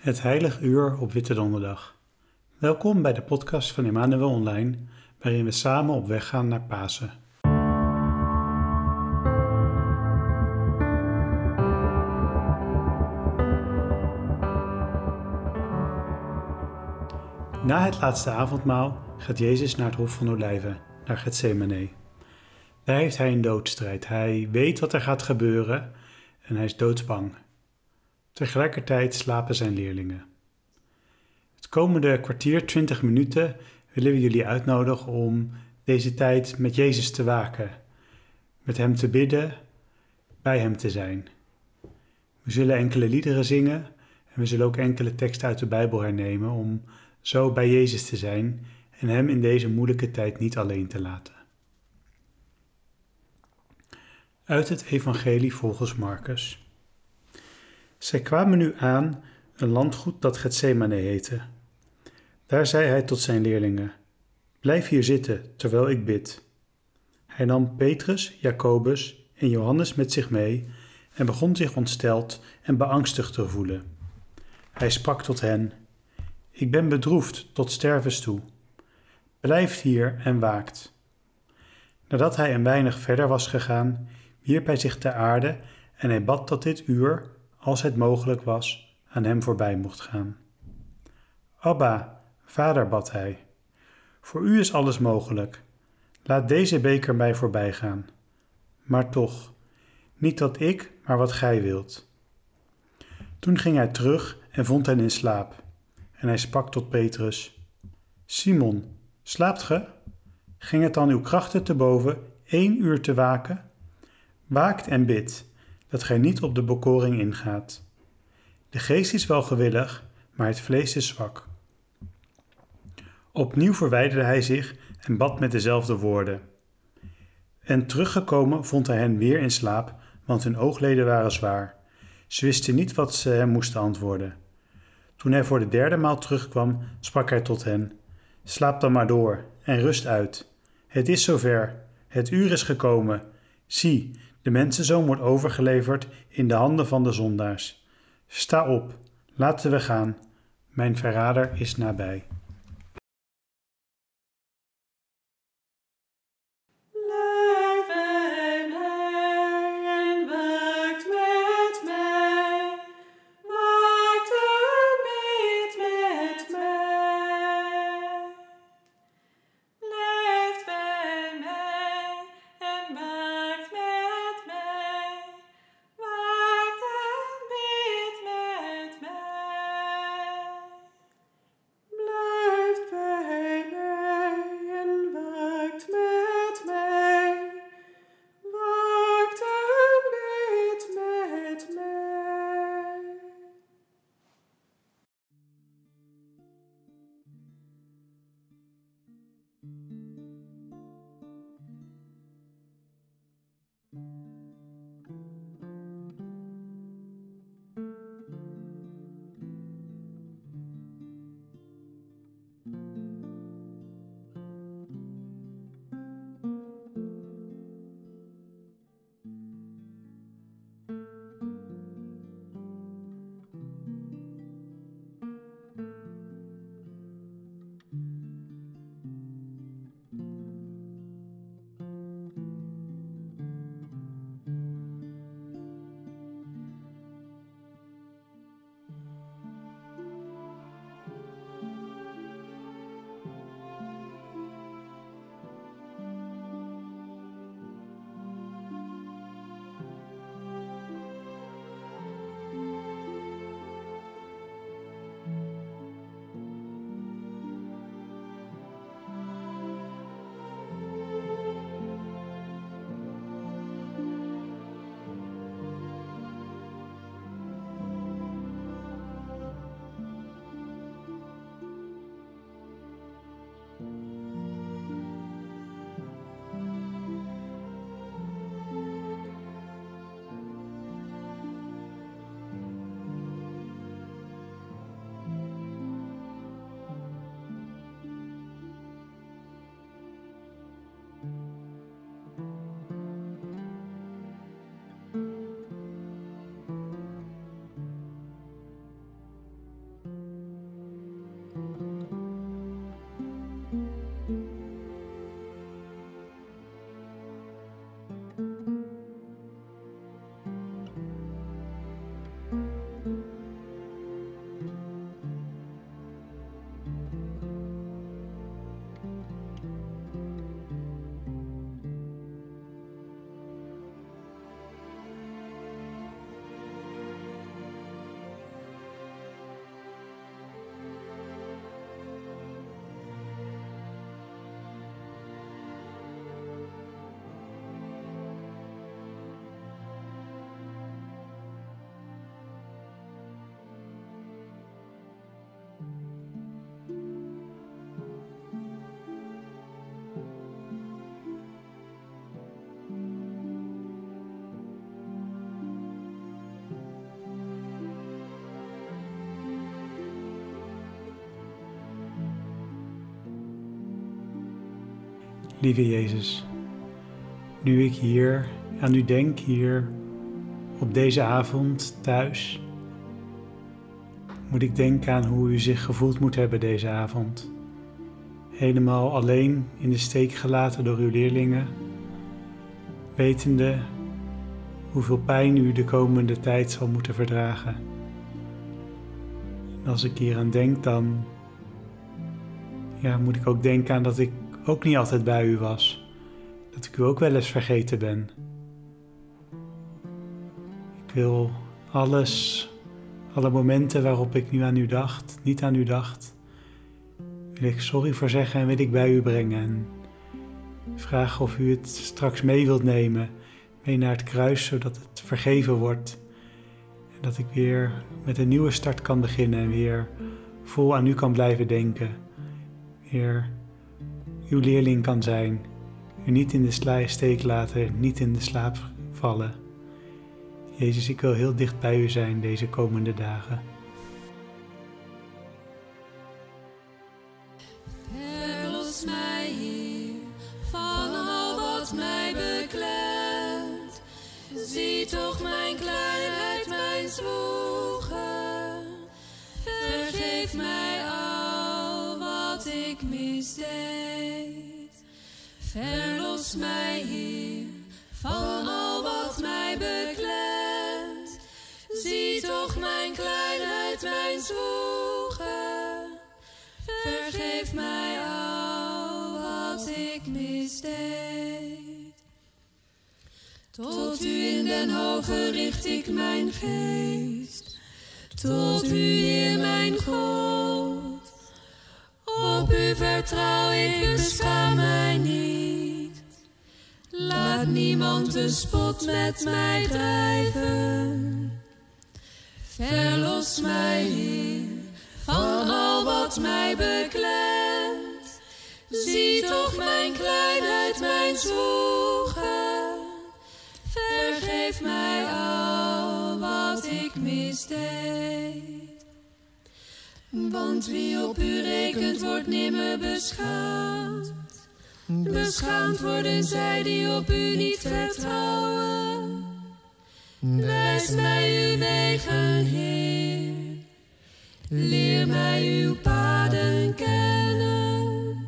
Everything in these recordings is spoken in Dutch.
Het Heilig Uur op Witte Donderdag. Welkom bij de podcast van Emmanuel Online, waarin we samen op weg gaan naar Pasen. Na het laatste avondmaal gaat Jezus naar het Hof van Olijven, naar Gethsemane. Daar heeft hij een doodstrijd. Hij weet wat er gaat gebeuren en hij is doodsbang. Tegelijkertijd slapen zijn leerlingen. Het komende kwartier, 20 minuten, willen we jullie uitnodigen om deze tijd met Jezus te waken, met Hem te bidden, bij Hem te zijn. We zullen enkele liederen zingen en we zullen ook enkele teksten uit de Bijbel hernemen om zo bij Jezus te zijn en Hem in deze moeilijke tijd niet alleen te laten. Uit het Evangelie volgens Marcus. Zij kwamen nu aan een landgoed dat Gethsemane heette. Daar zei hij tot zijn leerlingen: Blijf hier zitten terwijl ik bid. Hij nam Petrus, Jacobus en Johannes met zich mee en begon zich ontsteld en beangstigd te voelen. Hij sprak tot hen: Ik ben bedroefd tot stervens toe. Blijf hier en waakt. Nadat hij een weinig verder was gegaan, wierp hij zich ter aarde en hij bad dat dit uur, als het mogelijk was, aan hem voorbij mocht gaan. Abba, vader, bad hij, voor u is alles mogelijk. Laat deze beker mij voorbij gaan. Maar toch, niet dat ik, maar wat gij wilt. Toen ging hij terug en vond hen in slaap. En hij sprak tot Petrus: Simon, slaapt ge? Ging het dan uw krachten te boven één uur te waken? Waakt en bid dat gij niet op de bekoring ingaat. De geest is wel gewillig, maar het vlees is zwak. Opnieuw verwijderde hij zich en bad met dezelfde woorden. En teruggekomen vond hij hen weer in slaap, want hun oogleden waren zwaar. Ze wisten niet wat ze hem moesten antwoorden. Toen hij voor de derde maal terugkwam, sprak hij tot hen: Slaap dan maar door en rust uit. Het is zover, het uur is gekomen. Zie, de mensenzoon wordt overgeleverd in de handen van de zondaars. Sta op, laten we gaan. Mijn verrader is nabij. Lieve Jezus, nu ik hier aan u denk, hier op deze avond thuis, moet ik denken aan hoe u zich gevoeld moet hebben deze avond. Helemaal alleen in de steek gelaten door uw leerlingen, wetende hoeveel pijn u de komende tijd zal moeten verdragen. En als ik hier aan denk, dan ja, moet ik ook denken aan dat ik ook niet altijd bij u was. Dat ik u ook wel eens vergeten ben. Ik wil alles, alle momenten waarop ik nu aan u dacht, niet aan u dacht, wil ik sorry voor zeggen en wil ik bij u brengen. En vragen of u het straks mee wilt nemen, mee naar het kruis, zodat het vergeven wordt. En dat ik weer met een nieuwe start kan beginnen en weer vol aan u kan blijven denken. Weer uw leerling kan zijn, u niet in de steek laten, niet in de slaap vallen. Jezus, ik wil heel dicht bij u zijn deze komende dagen. Verlos mij, Heer, van al wat mij beklemt. Zie toch mijn kleinheid, mijn zwoegen. Vergeef mij Verlos mij, Heer, van al wat mij beklemt. Zie toch mijn kleinheid, mijn zwoegen. Vergeef mij al wat ik misdeed. Tot u in den hoge richt ik mijn geest. Tot u, Heer mijn God. U vertrouw ik, beschaam mij niet. Laat niemand de spot met mij drijven. Verlos mij, Heer, van al wat mij beklemt. Zie toch mijn kleinheid, mijn zwoegen. Vergeef mij al wat ik misdeed. Want wie op u rekent, wordt nimmer beschaamd. Beschaamd worden zij die op u niet vertrouwen. Wijs mij uw wegen, Heer. Leer mij uw paden kennen.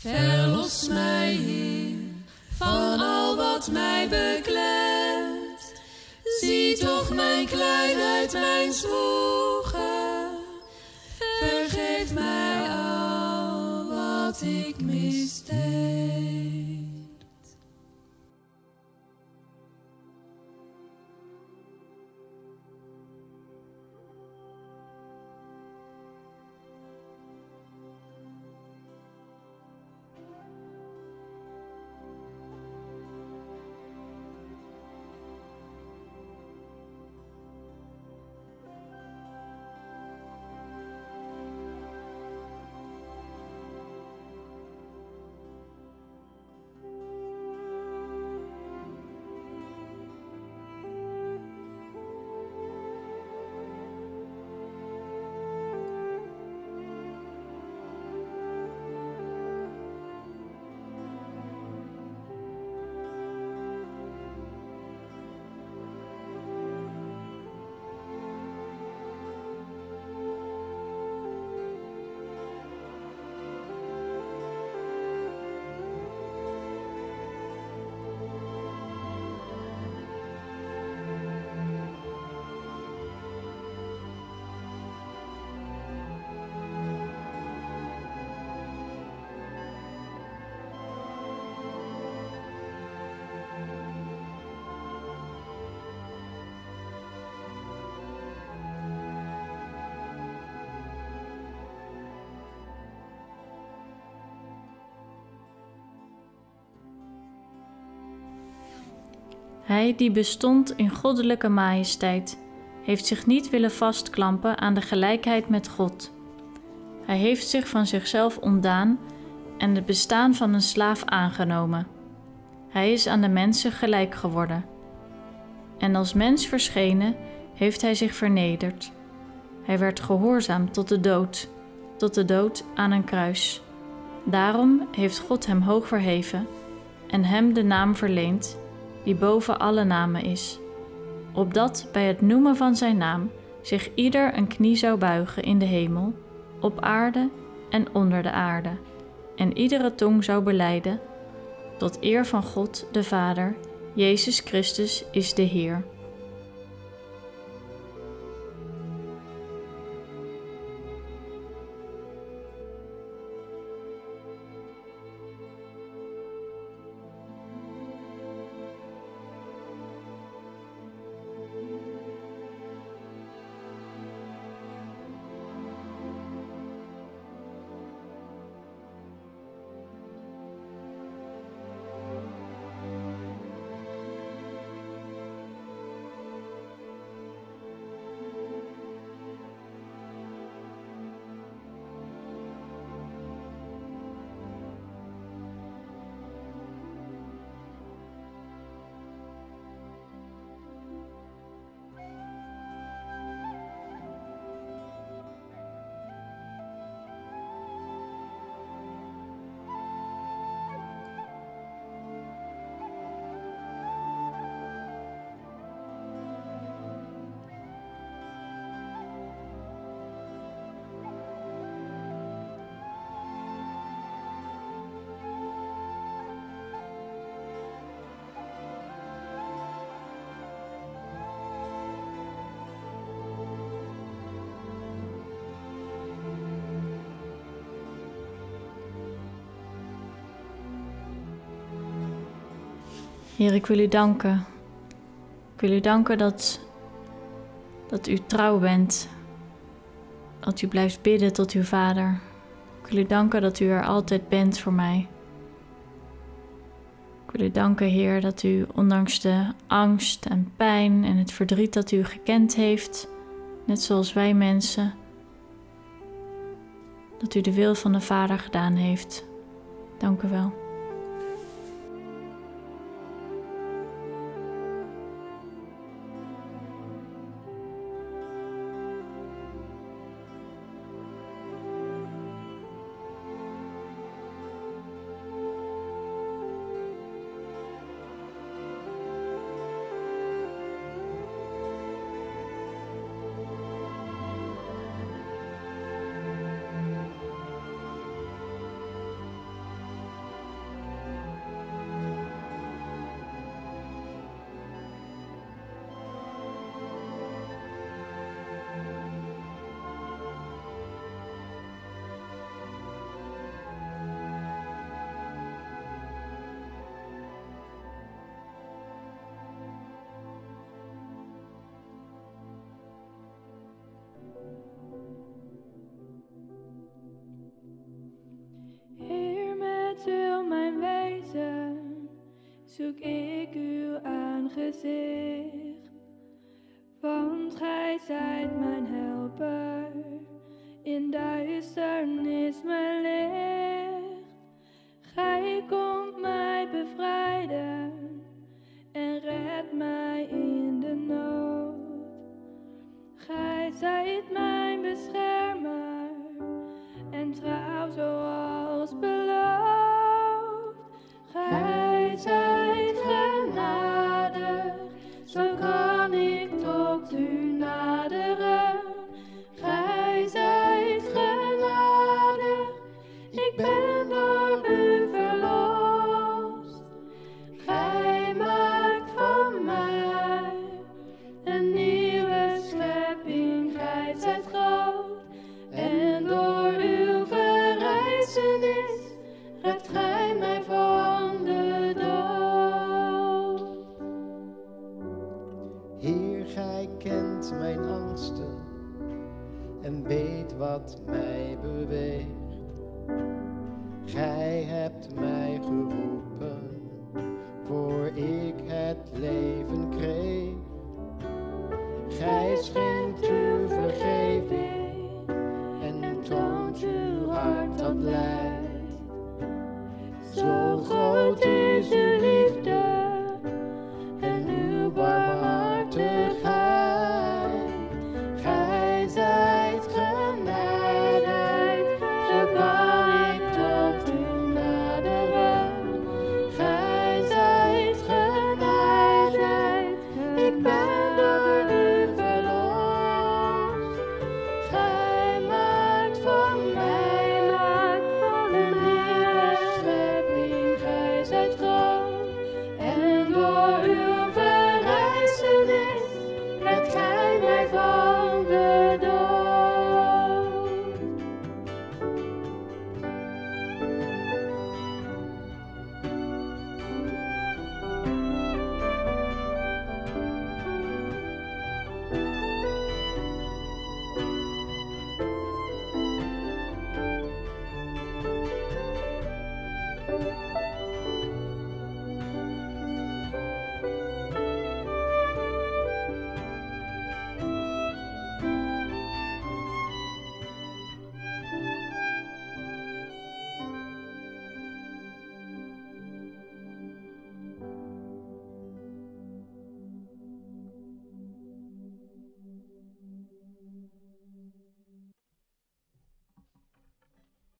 Verlos mij, Heer, van al wat mij beklemt. Zie toch mijn kleinheid, mijn zwoegen. Wat ik Hij die bestond in goddelijke majesteit, heeft zich niet willen vastklampen aan de gelijkheid met God. Hij heeft zich van zichzelf ontdaan en het bestaan van een slaaf aangenomen. Hij is aan de mensen gelijk geworden. En als mens verschenen, heeft hij zich vernederd. Hij werd gehoorzaam tot de dood, tot de dood aan een kruis. Daarom heeft God hem hoog verheven en hem de naam verleend die boven alle namen is, opdat bij het noemen van zijn naam zich ieder een knie zou buigen in de hemel, op aarde en onder de aarde, en iedere tong zou beleiden, tot eer van God de Vader, Jezus Christus is de Heer. Heer, ik wil u danken. Ik wil u danken dat, dat u trouw bent. Dat u blijft bidden tot uw Vader. Ik wil u danken dat u er altijd bent voor mij. Ik wil u danken, Heer, dat u ondanks de angst en pijn en het verdriet dat u gekend heeft, net zoals wij mensen, dat u de wil van de Vader gedaan heeft. Dank u wel. Zoek ik uw aangezicht. Want gij zijt mijn helper, in duisternis mijn licht.